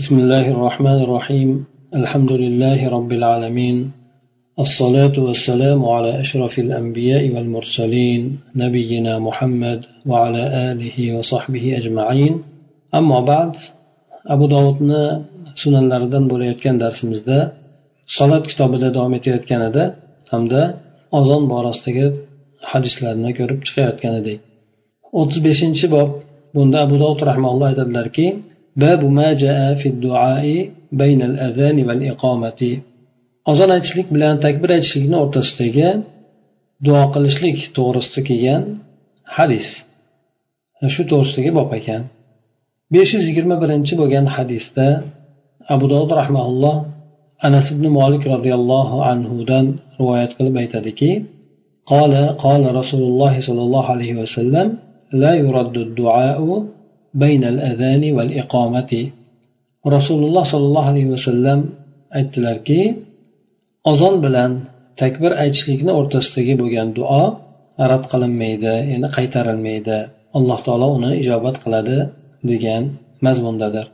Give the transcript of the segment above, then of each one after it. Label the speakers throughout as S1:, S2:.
S1: بسم الله الرحمن الرحيم الحمد لله رب العالمين الصلاة والسلام على أشرف الأنبياء والمرسلين نبينا محمد وعلى آله وصحبه أجمعين أما بعد أبو داودنا sunanlaridan bo'layotgan darsimizda salat kitobida davom etayotgan edi hamda ozon borasidagi hadislarni ko'rib chiqayotgan edik o'ttiz beshinchi bob bunda abu dovud rahmaulloh aytadilarki babu ma jaa fi duai baynal azani val iqomati ozon aytishlik bilan takbir aytishlikni o'rtasidagi duo qilishlik to'g'risida kelgan hadis shu to'g'risidagi bob ekan besh yuz yigirma birinchi bo'lgan hadisda abu dovud rahmaulloh anas ibn molik roziyallohu anhudan rivoyat qilib aytadiki قال قال رسول الله صلى الله عليه وسلم لا يرد الدعاء بين الأذان والإقامة رسول الله صلى الله عليه وسلم aytdilarki ozon bilan takbir aytishlikni o'rtasidagi bo'lgan duo rad qilinmaydi ya'ni qaytarilmaydi alloh taolo uni ijobat qiladi degan mazmundadir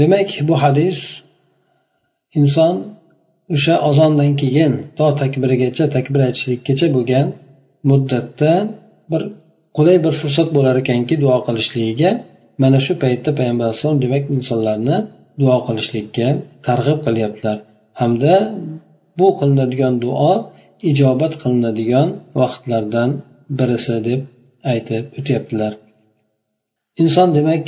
S1: demak bu hadis inson o'sha ozondan keyin to takbirigacha takbir aytishlikkacha bo'lgan muddatda bir qulay bir fursat bo'lar ekanki duo qilishligiga mana shu paytda payg'ambar alayhissalom demak insonlarni duo qilishlikka targ'ib qilyaptilar. Hamda bu qilinadigan duo ijobat qilinadigan vaqtlardan birisi deb aytib o'tyaptilar. Inson demak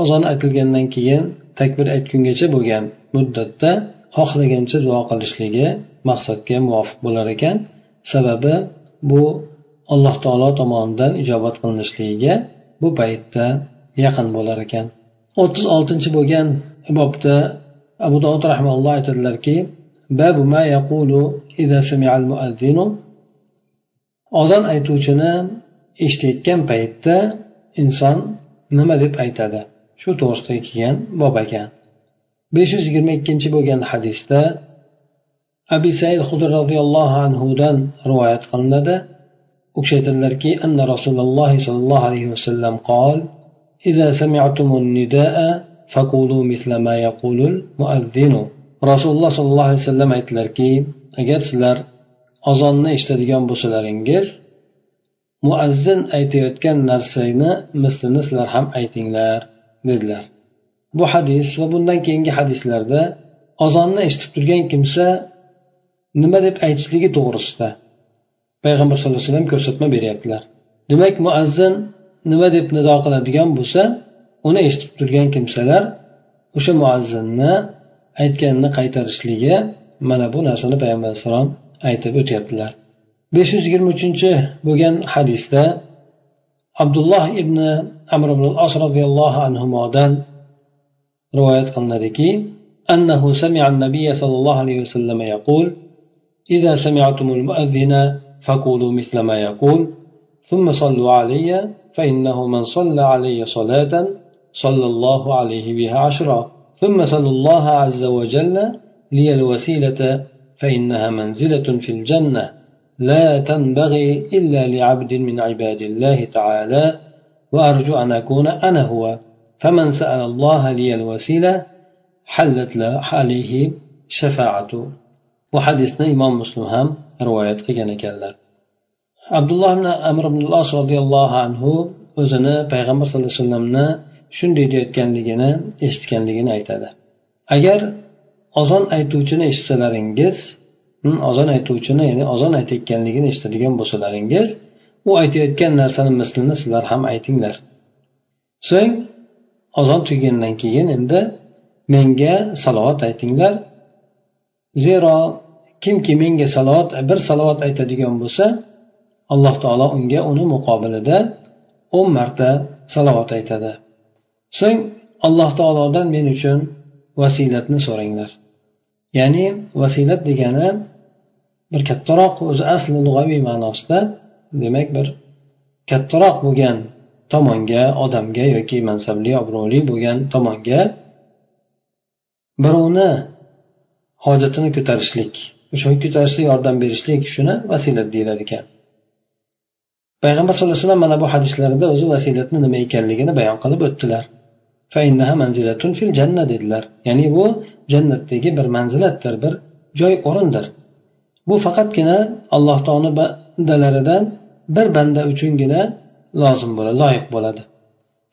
S1: ozon aytilgandan keyin takbir aytgungacha bo'lgan muddatda xohlagancha duo qilishligi maqsadga muvofiq bo'lar ekan. Sababi bu alloh taolo tomonidan ijobat qilinishligiga bu paytda yaqin bo'lar ekan. O'ttiz oltinchi bo'lgan bobda abu dovud rahmaulloh aytadilarki babu ma yaqulu idza sami'al muazzinu ozon aytuvchini eshitayotgan paytda inson nima deb aytadi? Shu to'g'risida kelgan bob ekan. besh yuz yigirma ikkinchi bo'lgan hadisda abi said hudr roziyallohu anhudan rivoyat qilinadi. U kishi aytadilarki anna rasululloh sollallohu alayhi vasallam qol إذا سمعتم النداء فقولوا مثل ما يقول المؤذن رسول الله صلى الله عليه وسلم aytdilarki agar sizlar ozonni eshitadigan bo'lsalaringiz muazzin aytayotgan narsani mislini sizlar ham aytinglar dedilar bu hadis va bundan keyingi hadislarda ozonni eshitib turgan kimsa nima deb aytishligi to'g'risida payg'ambar sallallohu alayhi vasallam ko'rsatma beryaptilar demak muazzin nima deb nido qiladigan bo'lsa uni eshitib turgan kimsalar o'sha muazzinni aytganini qaytarishligi mana bu narsani payg'ambar alayhissalom aytib o'tyaptilar besh yuz yigirma uchinchi bo'lgan hadisda abdulloh ibn amr ibn as roziyallohu anhudan rivoyat qilinadiki أنه سمع النبي صلى الله عليه وسلم يقول إذا سمعتم المؤذن فقولوا مثل ما يقول ثم صلوا علي فإنه من صلى علي صلاة صلى الله عليه بها عشرا. ثم صلى الله عز وجل لي الوسيلة فإنها منزلة في الجنة. لا تنبغي إلا لعبد من عباد الله تعالى وأرجو أن أكون أنا هو. فمن سأل الله لي الوسيلة حلت له عليه شفاعة. وحديثنا إمام مسلم هم رواية قيان كالله. Abdulloh ibn amr ibn as roziyallohu anhu o'zini payg'ambar sallallohu alayhi vasallamni shunday deyayotganligini eshitganligini aytadi. Agar ozon aytuvchini eshitsalaringiz hmm, ozon aytuvchini ya'ni ozon aytayotganligini eshitadigan bo'lsalaringiz u aytayotgan narsani mislini sizlar ham aytinglar. So'ng ozon tugagandan keyin endi menga salovat aytinglar. Zero kimki menga salovat bir salovat aytadigan bo'lsa alloh taolo unga uni muqobilida o'n marta salovat aytadi. So'ng alloh taolodan men uchun vasilatni so'ranglar. Ya'ni vasilat degani bir kattaroq o'zi asli lug'aviy ma'nosida demak bir kattaroq bo'lgan tomonga odamga yoki mansabli obro'li bo'lgan tomonga birovni hojatini ko'tarishlik o'sha ko'tarishlik yordam berishlik shuni vasilat deyilar ekan. Payg'ambar sallallohu alayhi vasallam mana bu hadislarida o'zi vasilatni nima ekanligini bayon qilib o'tdilar. Dedilar. Ya'ni bu jannatdagi bir manzilatdir bir joy o'rindir. Bu faqatgina alloh taolo bandalaridan bir banda uchungina lozim bo'ladi loyiq bo'ladi.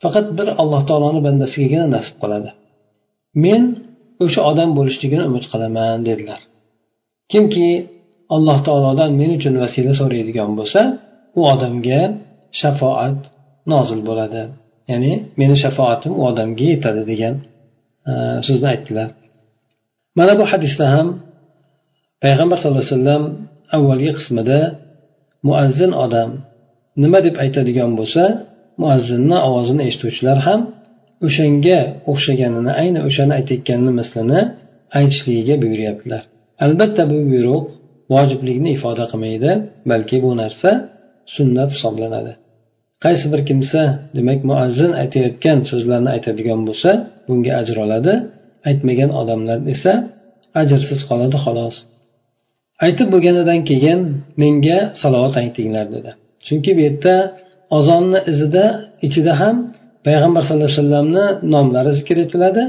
S1: Faqat bir alloh taoloni bandasigagina nasib qiladi. Men o'sha odam bo'lishligini umid qilaman dedilar. Kimki alloh taolodan men uchun vasila so'raydigan bo'lsa u odamga shafoat nozil bo'ladi. Ya'ni meni shafoatim u odamga yetadi degan e, so'zni aytdilar. Mana bu hadisda ham payg'ambar sallallohu alayhi vasallam avvalgi qismida muazzin odam nima deb aytadigan bo'lsa muazzinni ovozini eshituvchilar ham o'shanga o'xshaganini ayni o'shani aytayotganini mislini aytishligiga buyuryaptilar. Albatta bu buyruq vojiblikni ifoda qilmaydi balki bu narsa sunnat hisoblanadi. Qaysi bir kimsa demak muazzin aytayotgan so'zlarni aytadigan bo'lsa bunga ajr oladi. Aytmagan odamlar esa ajrsiz qoladi xolos. Aytib bo'lganidan keyin menga salovat aytinglar dedi. Chunki bu yerda ozonni izida ichida ham payg'ambar sallallohu alayhi vasallamni nomlari zikr etiladi.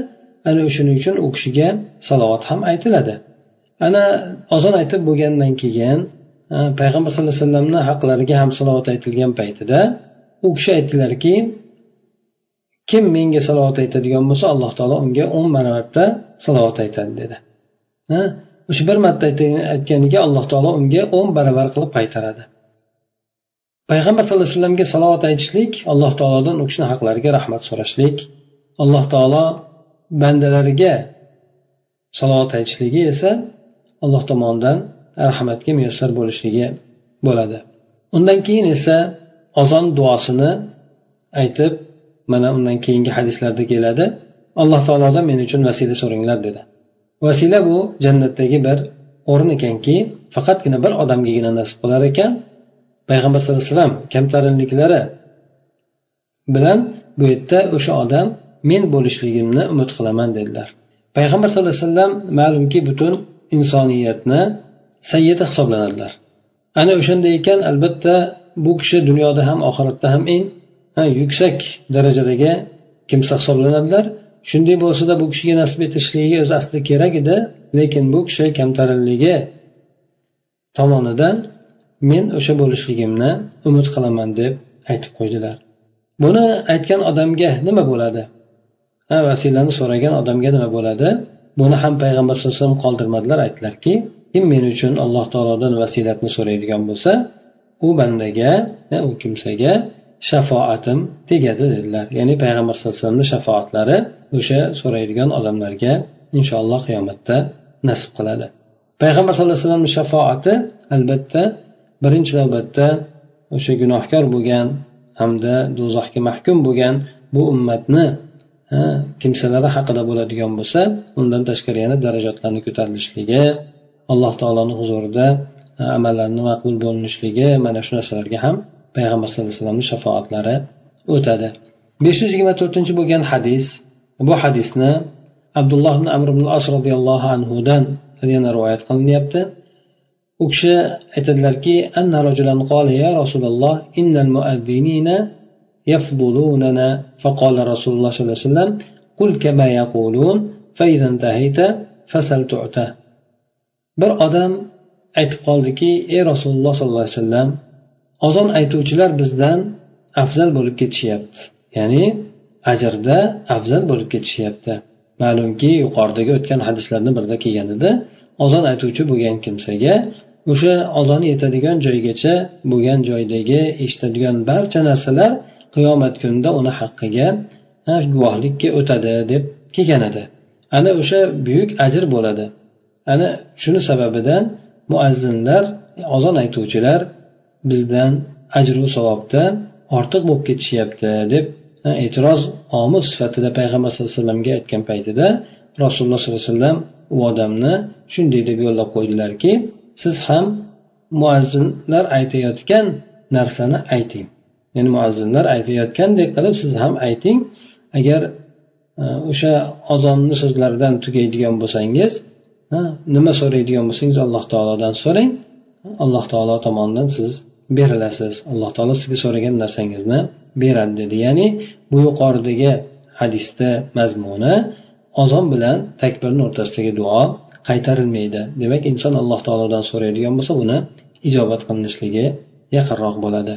S1: Ana o'shaning uchun u kishiga salovat ham aytiladi. Ana ozon aytib bo'lgandan keyin payg'ambar sallallohu alayhi vasallamni haqlariga ham salovat aytilgan paytida u kishi aytdilarki kim menga salovat aytadigan bo'lsa alloh taolo unga o'n barobarda salovat aytadi dedi. O'sha bir marta aytganiga alloh taolo unga o'n barobar qilib qaytaradi. Payg'ambar sallallohu alayhi vasallamga salovat aytishlik alloh taolodan u kishini haqlariga rahmat so'rashlik alloh taolo bandalariga salovat aytishligi esa alloh tomonidan rahmatga muyassar bo'lishligi bo'ladi. Undan keyin esa ozon duosini aytib mana undan keyingi hadislarda keladi. Alloh taolodan men uchun vasila so'ranglar dedi. Vasila bu jannatdagi bir o'rin ekanki faqatgina bir odamgagina nasib qilar ekan. Payg'ambar sallallohu alayhi vasallam kamtarinliklari bilan bu yerda o'sha odam men bo'lishligimni umid qilaman dedilar. Payg'ambar sallallohu alayhi vasallam ma'lumki butun insoniyatni sayyida hisoblanadilar ana o'shanday ekan albatta bu kishi dunyoda ham oxiratda ham eng yuksak darajadagi kimsa hisoblanadilar. Shunday bo'lsada bu kishiga nasib etishligi o'zi aslida kerak edi lekin bu kishi kamtarinligi tomonidan men o'sha bo'lishligimni umid qilaman deb aytib qo'ydilar. Buni aytgan odamga nima bo'ladi? Ha vasilani so'ragan odamga nima bo'ladi? Buni ham payg'ambar sallallohu alayhi vasallam qoldirmadilar aytdilarki kim men uchun alloh taolodan vasilatni so'raydigan bo'lsa u bandaga u kimsaga shafoatim tegadi dedilar. Ya'ni payg'ambar sallallohu alayhi vasallamni shafoatlari o'sha so'raydigan odamlarga inshaalloh qiyomatda nasib qiladi. Payg'ambar sallallohu alayhi vasallamni shafoati albatta birinchi navbatda o'sha gunohkor bo'lgan hamda do'zaxga mahkum bo'lgan bu ummatni kimsalari haqida bo'ladigan bo'lsa undan tashqari yana darajatlarni ko'tarilishligi alloh taoloni huzurida amallarni maqbul bo'linishligi mana shu narsalarga ham payg'ambar sallallohu alayhi vasallamni shafoatlari o'tadi besh yuz yigirma to'rtinchi bo'lgan hadis bu hadisni abdulloh ibn amr ibn as roziyallohu anhudan yana rivoyat qilinyapti u kishi aytadilarki anna rajulan qala ya rasululloh innal muadzinina يفضلوننا فقال رسول الله صلى الله عليه وسلم قل كما يقولون فإذا انتهيت فسل تعته bir odam aytib qoldiki ey rasululloh sollallohu alayhi vasallam ozon aytuvchilar bizdan afzal bo'lib ketishyapti. Ya'ni ajrda afzal bo'lib ketishyapti. Ma'lumki yuqoridagi o'tgan hadislarni birida kelgan edi ozon aytuvchi bo'lgan kimsaga o'sha ozoni yetadigan joygacha bo'lgan joydagi eshitadigan barcha narsalar qiyomat kunida uni haqqiga guvohlikka o'tadi deb kelgan edi. Ana o'sha buyuk ajr bo'ladi. Ana shuni sababidan muazzinlar ozon aytuvchilar bizdan ajru savobdan ortiq bo'lib ketishyapti deb e'tiroz omil sifatida payg'ambar sallallohu alayhi vasallamga aytgan paytida rasululloh sollallohu alayhi vasallam u odamni shunday deb yo'llab qo'ydilarki siz ham muazzinlar aytayotgan narsani ayting. Ya'ni muazzinlar aytayotgandek qilib siz ham ayting. Agar e, o'sha ozonni so'zlaridan tugaydigan bo'lsangiz nima so'raydigan bo'lsangiz alloh taolodan so'rang. Alloh taolo tomonidan siz berilasiz. Alloh taolo sizga so'ragan narsangizni beradi dedi. Ya'ni bu yuqoridagi hadisda mazmuni ozon bilan takbirni o'rtasidagi duo qaytarilmaydi. Demak inson alloh taolodan so'raydigan bo'lsa buni ijobat qilinishligi yaqinroq bo'ladi.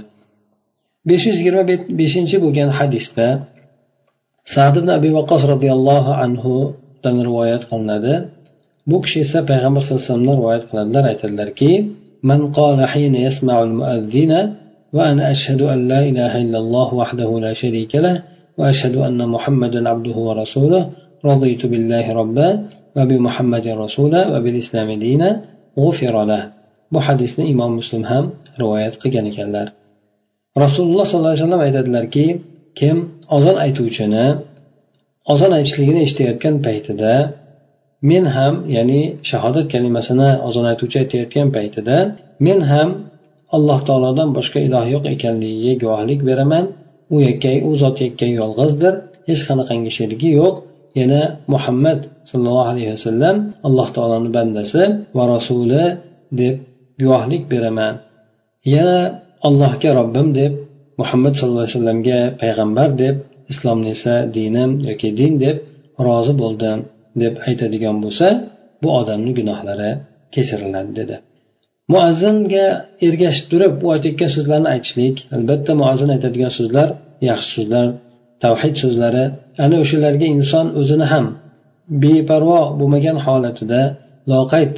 S1: besh yuz yigirma beshinchi bo'lgan hadisda sad ibn abi vaqos roziyallohu anhudan rivoyat qilinadi. bu kishi esa payg'ambar sallallohu alayhi vasallamdan rivoyat qiladilar aytadilarki من قال حين يسمع المؤذن وأنا أشهد أن لا إله إلا الله وحده لا شريك له وأشهد أن محمدا عبده ورسوله رضيت بالله ربا وبمحمد رسولا وبالإسلام دينا غفر له bu hadisni imom muslim ham rivoyat qilgan ekanlar. Rasululloh sollallohu alayhi vasallam aytadilarki kim ozon aytuvchini ozon aytishligini eshitayotgan paytida men ham ya'ni shahodat kalimasini ozon aytuvchi aytayotgan paytida men ham alloh taolodan boshqa iloh yo'q ekanligiga guvohlik beraman. U yakkay u zot yakkay yolg'izdir. Hech qanaqangi sherigi yo'q. Yana muhammad sollallohu alayhi vasallam alloh taoloni bandasi va rasuli deb guvohlik beraman. Yana allohga robbim deb muhammad sallallohu alayhi vasallamga payg'ambar deb islomni esa dinim yoki din deb rozi bo'ldim. Deb aytadigan bo'lsa bu odamni gunohlari kechiriladi dedi. Muazzinga ergashib turib u aytayotgan so'zlarni aytishlik albatta muazzin aytadigan so'zlar yaxshi so'zlar tavhid so'zlari. Ana o'shalarga inson o'zini ham beparvo bo'lmagan holatida loqayd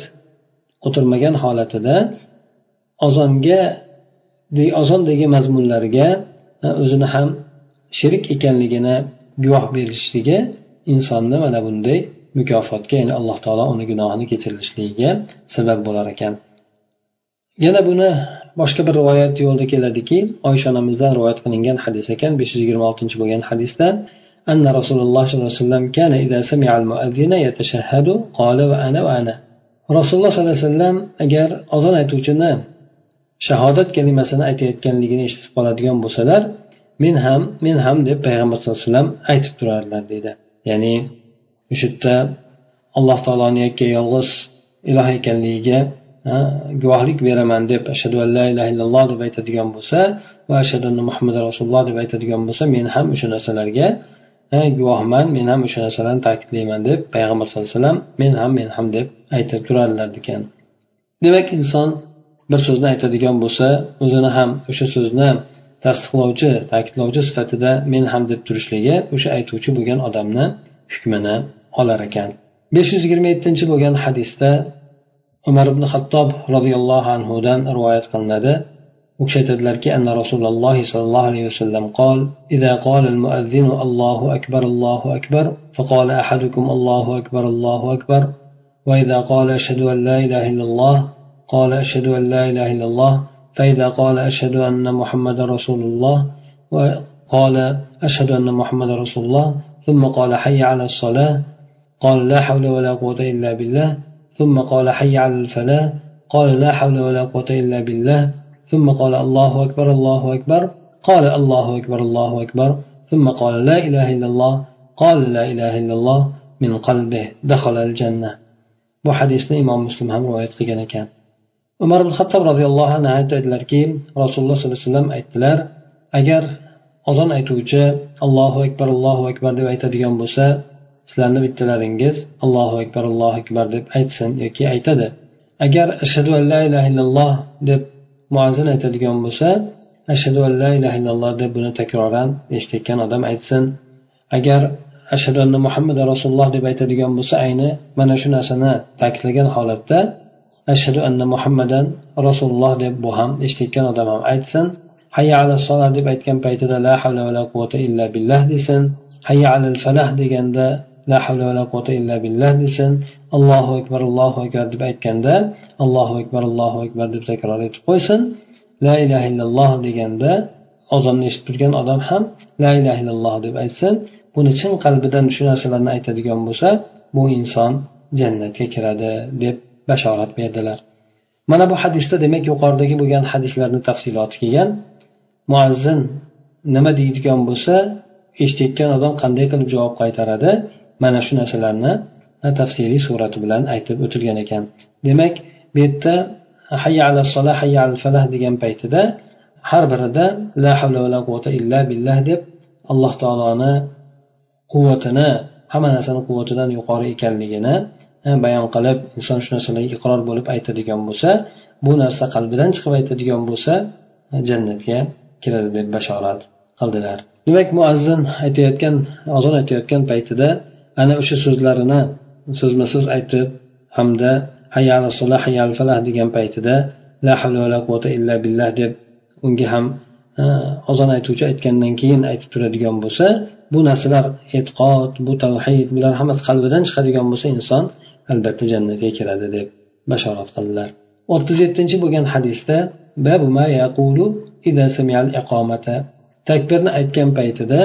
S1: o'tirmagan holatida ozonga ozondagi mazmunlarga o'zini ham sherik ekanligini guvoh berishligi insonni mana bunday mukofotga ya'ni alloh taolo uni gunohini kechirishligiga sabab bo'lar ekan yana buni boshqa bir rivoyat yo'lida keladiki oysha onamizdan rivoyat qilingan hadis ekan besh yuz yigirma oltinchi bo'lgan hadisda أن رسول الله صلى الله عليه وسلم كان إذا سمع المؤذن يتشهد قال وأنا وأنا رسول الله صلى الله عليه وسلم agar ozon aytuvchini shahodat kalimasini aytayotganligini eshitib qoladigan bo'lsalar men ham men ham deb payg'ambar sallallohu alayhi vasallam aytib turardilar deydi ya'ni o'sha yerda alloh taoloni yakka yolg'iz iloh ekanligiga guvohlik beraman deb ashhadu an la ilaha illalloh deb aytadigan bo'lsa va ashhadu anna muhammad rasululloh deb aytadigan bo'lsa men ham o'sha narsalarga guvohman men ham o'sha narsalarni ta'kidlayman deb payg'ambar sallallohu alayhi vasallam men ham men ham deb aytib turardilar ekan. Demak inson bir so'zni aytadigan bo'lsa o'zini ham o'sha so'zni tasdiqlovchi ta'kidlovchi sifatida men ham deb turishligi o'sha aytuvchi bo'lgan odamni hukmini olar ekan besh yuz yigirma yettinchi bo'lgan hadisda umar ibn hattob roziyallohu anhudan rivoyat qilinadi u kishi aytadilarki anna rasululloh sollallohu alayhi vasallam qol إذا قال المؤذن الله أكبر الله أكبر فقال أحدكم الله أكبر الله أكبر وإذا قال أشهد أن لا إله إلا الله قال أشهد أن لا إله إلا الله فإذا قال أشهد أن محمد رسول الله وقال أشهد أن محمد رسول الله ثم قال حي على الصلاة. قال لا حول ولا قوة إلا بالله. ثم قال حي على الفلاح. قال لا حول ولا قوة إلا بالله. ثم قال الله أكبر الله أكبر. قال الله أكبر الله أكبر. ثم قال لا إله إلا الله. قال لا إله إلا الله. من قلبه دخل الجنة. Bu hadisni imom muslim ham rivoyat qilgan ekan. Umar ibn hattob roziyallohu anhu aytadilarki rasululloh sollallohu alayhi vasallam aytdilar agar ozon aytuvchi allohu akbar allohu akbar deb aytadigan bo'lsa sizlarni bittalaringiz allohu akbar allohu akbar deb aytsin yoki aytadi. Agar ashhadu an la ilaha illalloh deb muazzin aytadigan bo'lsa ashhadu an la ilaha illalloh deb buni takroran eshitayotgan odam aytsin. Agar ashhadu anna muhammad rasululloh deb aytadigan bo'lsa ayni mana shu narsani ta'kidlagan holatda ashhadu anna muhammadan rasululloh deb bu ham eshitayotgan odam ham aytsin. Hayya ala solah deb aytgan paytida la havla vala quvvata illa billah desin. Hayya alal falah deganda la havla vala quvvata illa billah desin. Allohu akbar allohu akbar deb aytganda allohu akbar allohu akbar deb takror etib qo'ysin. La ilaha illalloh deganda ozonni eshitib turgan odam ham la ilaha illalloh deb aytsin. Buni chin qalbidan shu narsalarni aytadigan bo'lsa bu inson jannatga kiradi deb bashorat berdilar. Mana bu hadisda demak yuqoridagi bo'lgan hadislarni tafsiloti kelgan. Muazzin nima deydigan bo'lsa eshitayotgan odam qanday qilib javob qaytaradi? Mana shu narsalarni tafsiliy surati bilan aytib o'tilgan ekan. Demak bu yerda hayya ala sola hayya al falah degan paytida har birida la havla va la quvvata illa billah deb alloh taoloni quvvatini hamma narsani quvvatidan yuqori ekanligini e, bayon qilib inson shu narsalarga iqror bo'lib aytadigan bo'lsa bu narsa qalbidan chiqib aytadigan bo'lsa e, jannatga kiradi deb bashorat qildilar. Demak muazzin aytayotgan ozon aytayotgan paytida ana o'sha so'zlarini so'zma so'z aytib hamda hayal solah hayal falah degan paytida la havla va la quvvata illa billah deb unga ham ozon aytuvchi aytgandan keyin aytib turadigan bo'lsa bu narsalar e'tiqod bu tavhid bular hammasi qalbidan chiqadigan bo'lsa inson albatta jannatga kiradi deb bashorat qildilar. O'ttiz yettinchi bo'lgan hadisda takbirni aytgan paytida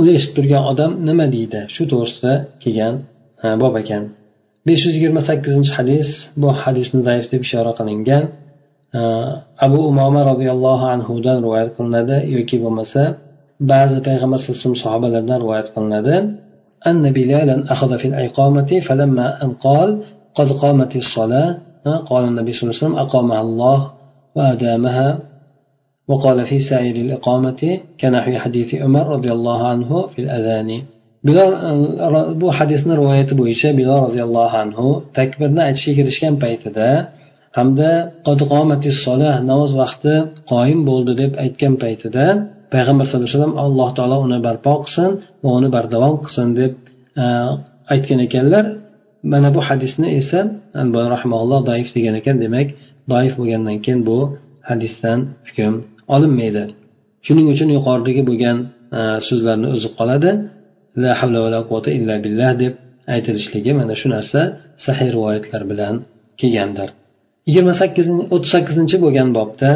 S1: uni eshitib turgan odam nima deydi shu to'g'risida kelgan bob ekan besh yuz yigirma sakkizinchi hadis bu hadisni zaif deb ishora qilingan abu umoma roziyallohu anhudan rivoyat qilinadi yoki bo'lmasa ba'zi payg'ambar sallallohu alayhi vasallam sahobalardan rivoyat qilinadi أن بلالا أخذ في الإقامة فلما أن قال قد قامت الصلاة قال النبي صلى الله عليه وسلم أقامها الله وأدامها وقال في سائر الإقامة كنحو حديث عمر رضي الله عنه في الأذان bilol bu hadisni rivoyati bo'yicha bilol roziyallohu anhu takbirni aytishga kirishgan paytida hamda namoz vaqti qoyim bo'ldi deb aytgan paytida payg'ambar sallallohu alayhi vasallam alloh taolo uni barpo qilsin va uni bardavom qilsin deb e, aytgan ekanlar mana bu hadisni esa rahmaulloh doif degan ekan demak doif bo'lgandan keyin bu hadisdan hukm olinmaydi. Shuning uchun yuqoridagi bo'lgan e, so'zlarni o'zi qoladi. La havla va la quvvata illa billah deb aytilishligi mana shu narsa sahiy rivoyatlar bilan kelgandir. Yigirma sakkizinchi o'ttiz sakkizinchi bo'lgan bobda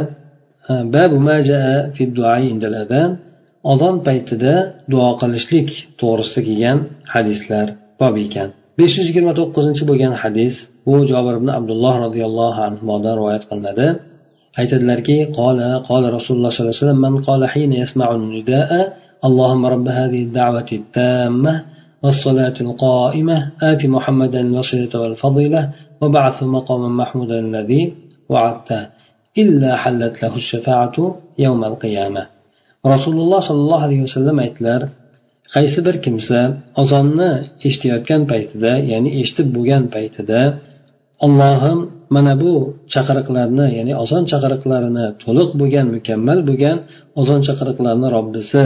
S1: e, odon paytida duo qilishlik to'g'risida kelgan hadislar bob ekan. besh yuz yigirma to'qqizinchi bo'lgan hadis bu jobir ibn abdulloh roziyallohu anhudan rivoyat qilinadi. aytadilarki qola qola rasululloh sollallohu alayhi vasallam man qola hina yasma'u nidaa اللهم رب هذه الدعوة التامة والصلاة القائمة آت محمدا الوسيلة والفضيلة وبعث مقاما محمودا الذي وعدته إلا حلت له الشفاعة يوم القيامة rasululloh sollallohu alayhi vasallam aytdilar qaysi bir kimsa ozonni eshitayotgan paytida ya'ni eshitib bo'lgan paytida ollohim mana bu chaqiriqlarni ya'ni ozon chaqiriqlarini to'liq bo'lgan mukammal bo'lgan ozon chaqiriqlarini robbisi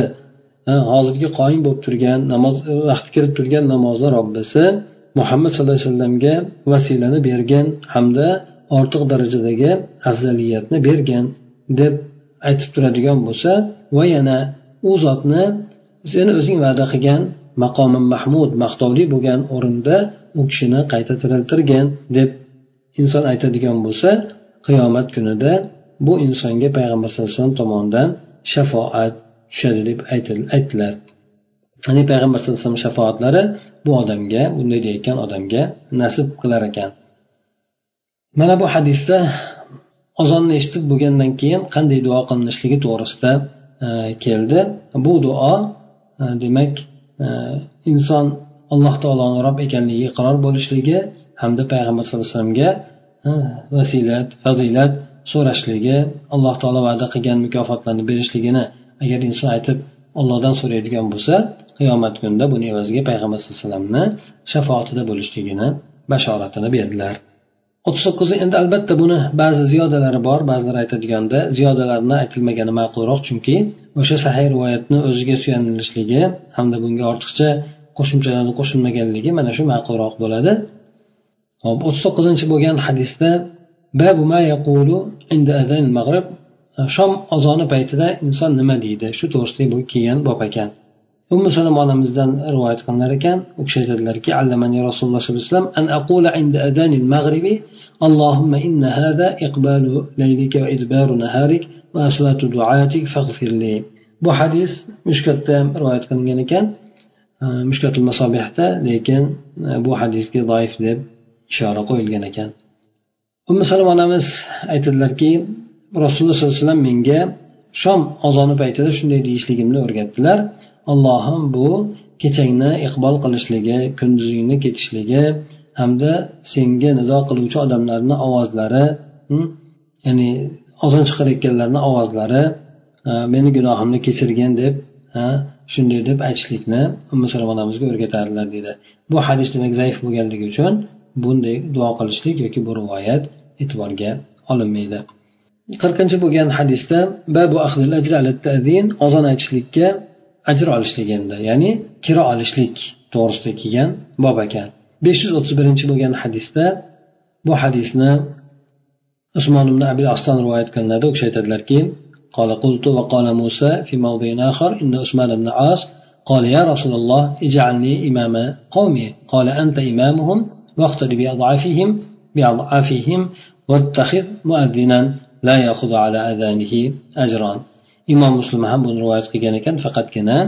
S1: hozirgi qoyim bo'lib turgan namoz e, vaqti kirib turgan namozni robbisi muhammad sallallohu alayhi vasallamga vasilani bergan hamda ortiq darajadagi afzaliyatni bergan deb aytib turadigan bo'lsa va yana u zotni seni o'zing va'da qilgan maqomi mahmud maqtovli bo'lgan o'rinda u kishini qayta tiriltirgin deb inson aytadigan bo'lsa qiyomat kunida bu insonga payg'ambar sallallohu alayhi vasallam tomonidan shafoat tushadi deb aytdilar. Ya'ni payg'ambar sallallohu alayhi vasallam shafoatlari bu odamga bunday deyayotgan odamga nasib qilar ekan. Mana bu hadisda ozonni eshitib bo'lgandan keyin qanday duo qilinishligi to'g'risida e, keldi. Bu duo e, demak e, inson alloh taoloni rob ekanligiga iqror bo'lishligi hamda payg'ambar sallallohu alayhi vasallamga vasilat fazilat so'rashligi alloh taolo va'da qilgan mukofotlarni berishligini agar inson aytib ollohdan so'raydigan bo'lsa qiyomat kunida buni evaziga payg'ambar sallallohu alayhi vasallamni shafoatida bo'lishligini bashoratini berdilar. O'ttiz to'qqiz endi albatta buni ba'zi ziyodalari bor. Ba'zilar aytadiganda ziyodalarni aytilmagani ma'qulroq chunki o'sha sahiy rivoyatni o'ziga suyanilishligi hamda bunga ortiqcha qo'shimchalarni qo'shilmaganligi mana shu ma'qulroq bo'ladi. hop o'ttiz to'qqizinchi bo'lgan hadisda shom ozoni paytida inson nima deydi shu to'g'risida kelgan bob ekan ummu salam onamizdan rivoyat qilinar ekan u kishi aytadilarki allamani rasululloh sollallohu alayhi vasallam an aqula inda adanil mag'ribi اللهم إن هذا إقبال ليلك وإدبار نهارك وأصلاة دعاتك فاغفر لي bu hadis mushkatda rivoyat qilingan ekan mushkatul masobihda lekin bu hadisga doif deb ishora qo'yilgan ekan. Ummu salom onamiz aytadilarki rasululloh sollallohu alayhi vasallam menga shom ozoni paytida shunday deyishligimni o'rgatdilar. Allohim bu kechangni iqbol qilishligi kunduzingni ketishligi hamda senga nido qiluvchi odamlarni ovozlari ya'ni ozon chiqarayotganlarni ovozlari e, meni gunohimni kechirgin deb shunday deb aytishlikni ummu salom onamizga o'rgatardilar deydi bu hadis demak zaif bo'lganligi uchun bunday duo qilishlik yoki bu rivoyat e'tiborga olinmaydi qirqinchi bo'lgan hadisda babu ozon aytishlikka ajr olishlik endi ya'ni kira olishlik to'g'risida kelgan bob ekan besh yuz o'ttiz birinchi bo'lgan hadisda bu hadisni usmon ibn abil oston rivoyat qilinadi u kishi aytadilarki قال قلت وقال موسى في موضع آخر إن عثمان بن عاص قال يا رسول الله اجعلني إمام قومي قال أنت إمامهم واقتد بأضعافهم بأضعافهم واتخذ مؤذنا لا يأخذ على أذانه أجرا imom muslim ham buni rivoyat qilgan ekan faqatgina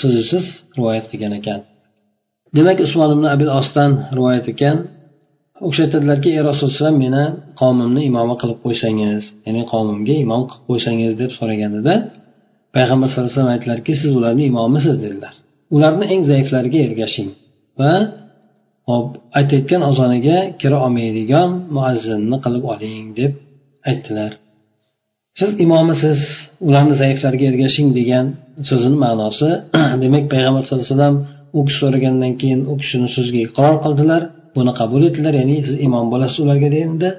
S1: so'zisiz rivoyat qilgan ekan demak usmon ibn abil osdan rivoyat ekan u kishi aytadilarki ey rasululloh meni qavmimni imomi qilib qo'ysangiz ya'ni qavmimga imom qilib qo'ysangiz deb so'raganida payg'ambar sallallohu alayhi vasallam aytdilarki siz ularni imomisiz dedilar ularni eng zaiflariga ergashing va hop aytayotgan ozoniga kira olmaydigan muazzinni qilib oling deb aytdilar. Siz imomisiz ularni zaiflarga ergashing degan so'zini ma'nosi demak payg'ambar sallallohu alayhi vasallam u kishi so'ragandan keyin u kishini so'ziga iqror qildilar. Buni qabul etdilar. Ya'ni siz imom bo'lasiz ularga deganda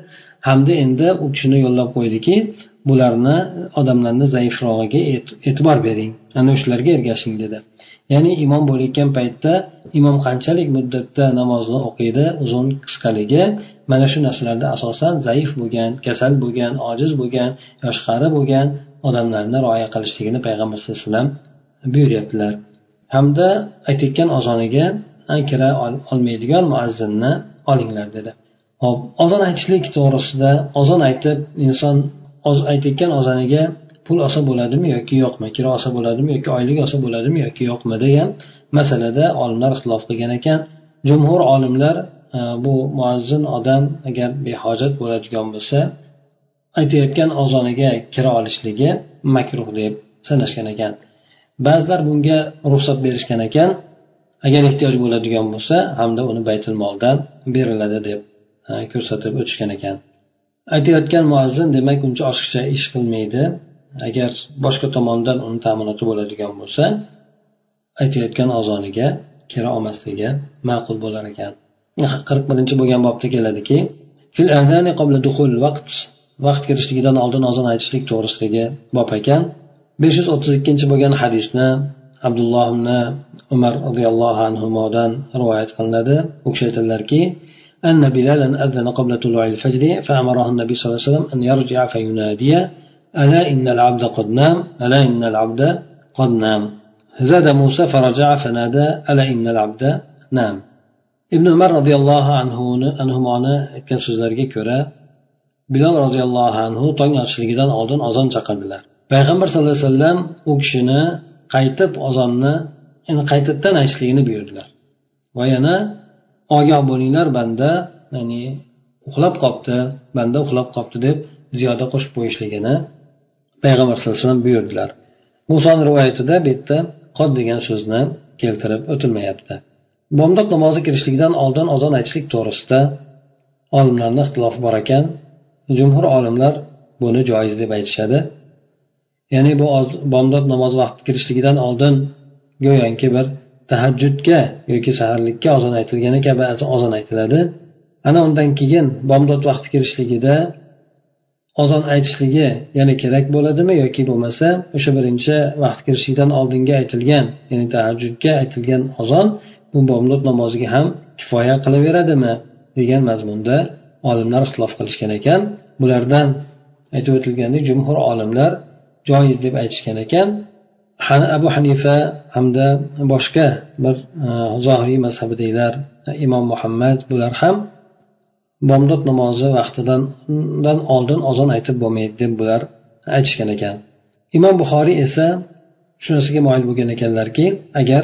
S1: hamda endi u kishini yo'llab qo'ydiki bularni odamlarni zaifrog'iga e'tibor bering. Ana o'shalarga ergashing dedi. Ya'ni imom bo'layotgan paytda imom qanchalik muddatda namozni o'qiydi uzun qisqaligi mana shu narsalarda asosan zaif bo'lgan kasal bo'lgan ojiz bo'lgan yoshi qari bo'lgan odamlarni rioya qilishligini payg'ambar sallallohu alayhi vasallam buyuryaptilar. Hamda aytayotgan ozoniga kira olmaydigan muazzinni olinglar dedi. Hop ozon aytishlik to'g'risida ozon aytib inson aytayotgan ozoniga pul olsa bo'ladimi yoki yo'qmi kira olsa bo'ladimi yoki oylik olsa bo'ladimi yoki yo'qmi degan masalada olimlar ixtilof qilgan ekan. Jumhur olimlar e, bu muazzin odam agar behojat bo'ladigan bo'lsa aytayotgan ozoniga kira olishligi makruh deb sanashgan ekan. Ba'zilar bunga ruxsat berishgan ekan agar ehtiyoj bo'ladigan bo'lsa hamda uni baytil moldan beriladi deb e, ko'rsatib o'tishgan ekan. Aytayotgan muazzin demak uncha oshiqcha ish qilmaydi. agar boshqa tomondan uni ta'minoti bo'ladigan bo'lsa aytayotgan ozoniga kira olmasligi ma'qul bo'lar ekan qirq birinchi bo'lgan bobda keladiki vaqt kirishligidan oldin ozon aytishlik to'g'risidagi bob ekan besh yuz o'ttiz ikkinchi bo'lgan hadisni abdulloh ibn umar roziyallohu anhudan rivoyat qilinadi u kishi aytadilarki أن بلالا أذن قبل طلوع الفجر فأمره النبي صلى الله عليه وسلم أن يرجع فينادي ألا إن العبد قد نام ألا إن العبد قد نام زاد موسى فرجع فنادى ألا إن العبد نام ibn umar roziyallohu anhuni anhumoni aytgan so'zlariga ko'ra bilol roziyallohu anhu tong otishligidan oldin ozon chaqirdilar payg'ambar sallallohu alayhi vasallam u kishini qaytib ozonni yani qaytadan aytishligini buyurdilar va yana ogoh bo'linglar banda ya'ni uxlab qolibdi banda uxlab qolibdi deb ziyoda qo'shib qo'yishligini payg'ambar sallallohu alayhi vasallam buyurdilar. Musoni rivoyatida bu yerda qod degan so'zni keltirib o'tilmayapti. Bomdod namozi kirishligidan oldin ozon aytishlik to'g'risida olimlarni ixtilofi bor ekan. Jumhur olimlar buni joiz deb aytishadi. Ya'ni bu bomdod namozi vaqti kirishligidan oldin go'yoki bir tahajjudga yoki saharlikka ozon aytilgani kabi ozon aytiladi. Ana undan keyin bomdod vaqti kirishligida ozon aytishligi yana kerak bo'ladimi yoki bo'lmasa o'sha birinchi vaqt kirishidan oldingi aytilgan ya'ni tahajjudga aytilgan ozon bu bomdod namoziga ham kifoya qilaveradimi degan mazmunda olimlar ixtilof qilishgan ekan. Bulardan aytib o'tilgandek jumhur olimlar joiz deb aytishgan ekan. Abu hanifa hamda boshqa bir e, zohiriy mazhabidagilar imom muhammad bular ham bomdod namozi vaqtidan oldin ozon aytib bo'lmaydi deb bular aytishgan ekan. Imom buxoriy esa shunisiga moyil bo'lgan ekanlarki agar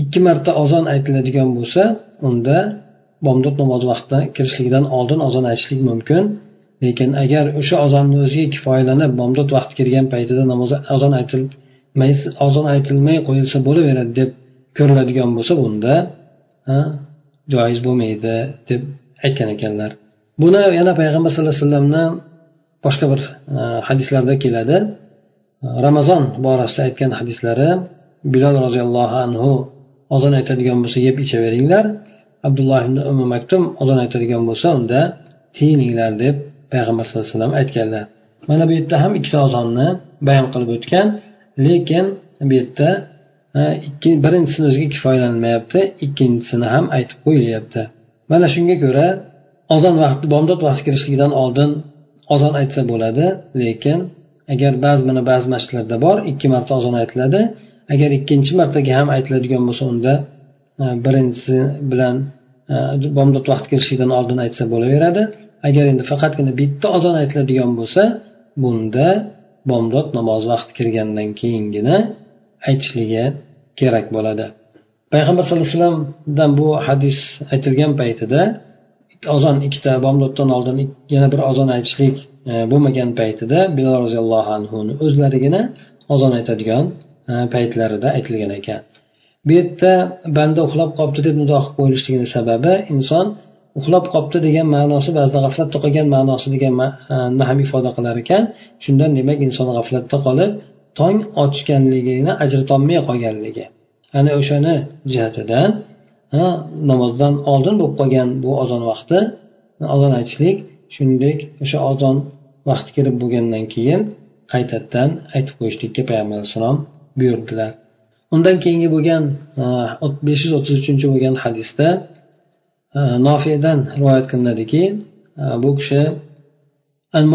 S1: ikki marta ozon aytiladigan bo'lsa unda bomdod namozi vaqtidan kirishligidan oldin ozon aytishlik mumkin. Lekin agar o'sha ozonni o'ziga kifoyalanib bomdod vaqti kirgan paytida namoz ozon aytilmay ozon aytilmay qo'yilsa bo'laveradi deb ko'riladigan bo'lsa bunda joiz bo'lmaydi deb aytgan ekanlar. Buni yana payg'ambar sallallohu alayhi vasallamni boshqa bir e, hadislarda keladi. E, Ramazon borasida aytgan hadislari bilol roziyallohu anhu ozon aytadigan bo'lsa yeb ichaveringlar. Abdulloh ibn umi maktum ozon aytadigan bo'lsa unda tiyininglar deb payg'ambar sallallohu alayhi vasallam aytganlar. Mana bu yerda ham ikkita ozonni bayon qilib o'tgan lekin bu yerda e, ikki birinchisini o'ziga kifoyalanmayapti ikkinchisini ham aytib qo'yilyapti. Mana shunga ko'ra ozon vaqti bomdod vaqti kirishligidan oldin ozon aytsa bo'ladi lekin agar ba'zi mana ba'zi masjidlarda bor ikki marta ozon aytiladi. Agar ikkinchi martaga ham aytiladigan bo'lsa unda e, birinchisi bilan e, bomdod vaqti kirishligidan oldin aytsa bo'laveradi. Agar endi faqatgina bitta ozon aytiladigan bo'lsa bunda bomdod namozi vaqti kirgandan keyingina aytishligi kerak bo'ladi. Payg'ambar sallallohu alayhi vasallamdan bu hadis aytilgan paytida ozon ikkita bomdoddan oldin yana bir ozon aytishlik e, bo'lmagan paytida bilol roziyallohu anhuni o'zlarigina ozon aytadigan e, paytlarida aytilgan ekan. Bu yerda banda uxlab qolibdi deb nido qilib qo'yilishligini sababi inson uxlab qolibdi degan ma'nosi ba'zida g'aflatda qolgan ma'nosi deganni e, ham ifoda qilar ekan. Shundan demak inson g'aflatda qolib tong otishganligini ajratolmay qolganligi. Ana o'shani jihatidan namozdan oldin bo'lib qolgan bu ozon vaqti ozon aytishlik shuningdek o'sha ozon vaqti kirib bo'lgandan keyin qaytadan aytib qo'yishlikka payg'ambar alayhissalom buyurdilar. Undan keyingi bo'lgan besh yuz o'ttiz uchinchi bo'lgan hadisda nofiydan rivoyat qilinadiki bu kishi al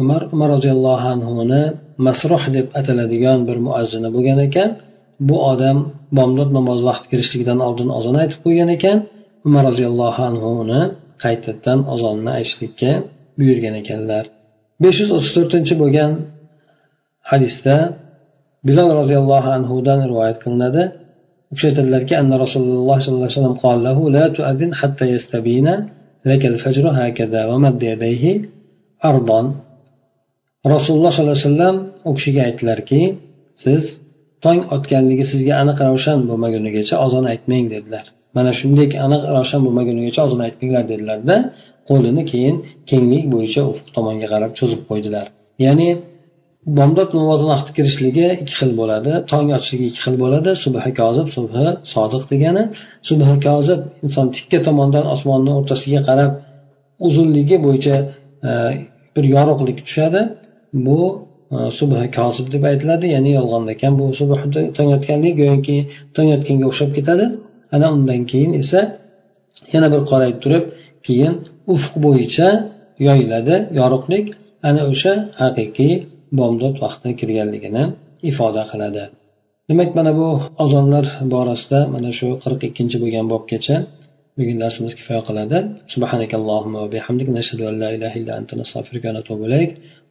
S1: umar umar roziyallohu anhuni masruh deb ataladigan bir muazzini bo'lgan ekan. bu odam bomdod namozi vaqti kirishligidan oldin ozon aytib qo'ygan ekan. Umar roziyallohu anhu uni qaytadan ozonni aytishlikka buyurgan ekanlar. besh yuz o'ttiz to'rtinchi bo'lgan hadisda bilol roziyallohu anhudan rivoyat qilinadi. U kishi aytadilarki anna rasululloh sollallohu alayhi vasallam la tuazin hatta yastabina ardon. Rasululloh sollallohu alayhi vasallam u kishiga aytdilarki siz tong otganligi sizga aniq ravshan bo'lmagunigacha ozon aytmang dedilar. Mana shunday aniq ravshan bo'lmagunigacha ozon aytmanglar dedilarda qo'lini keyin kenglik bo'yicha ufq tomonga qarab cho'zib qo'ydilar. Ya'ni bomdod namozi vaqti kirishligi ikki xil bo'ladi tong otishligi ikki xil bo'ladi subhi kozib subhi sodiq degani. Subhi kozib inson tikka tomondan osmonni o'rtasiga qarab uzunligi bo'yicha e, bir yorug'lik tushadi. Bu subhi kosib deb aytiladi ya'ni yolg'on ekan bu subh tongotganlik go'yoki tongotganga o'xshab ketadi. Ana undan keyin esa yana bir qorayib turib keyin ufq bo'yicha yoyiladi yorug'lik. Ana o'sha haqiqiy bomdod vaqti kirganligini ifoda qiladi. Demak mana bu ozonlar borasida mana shu qirq ikkinchi bo'lgan bobgacha bugun darsimiz kifoya qiladi. Subhanakallohumma va bihamdik nashhadu an la ilaha illa anta nastag'firuka va natubu ilayk.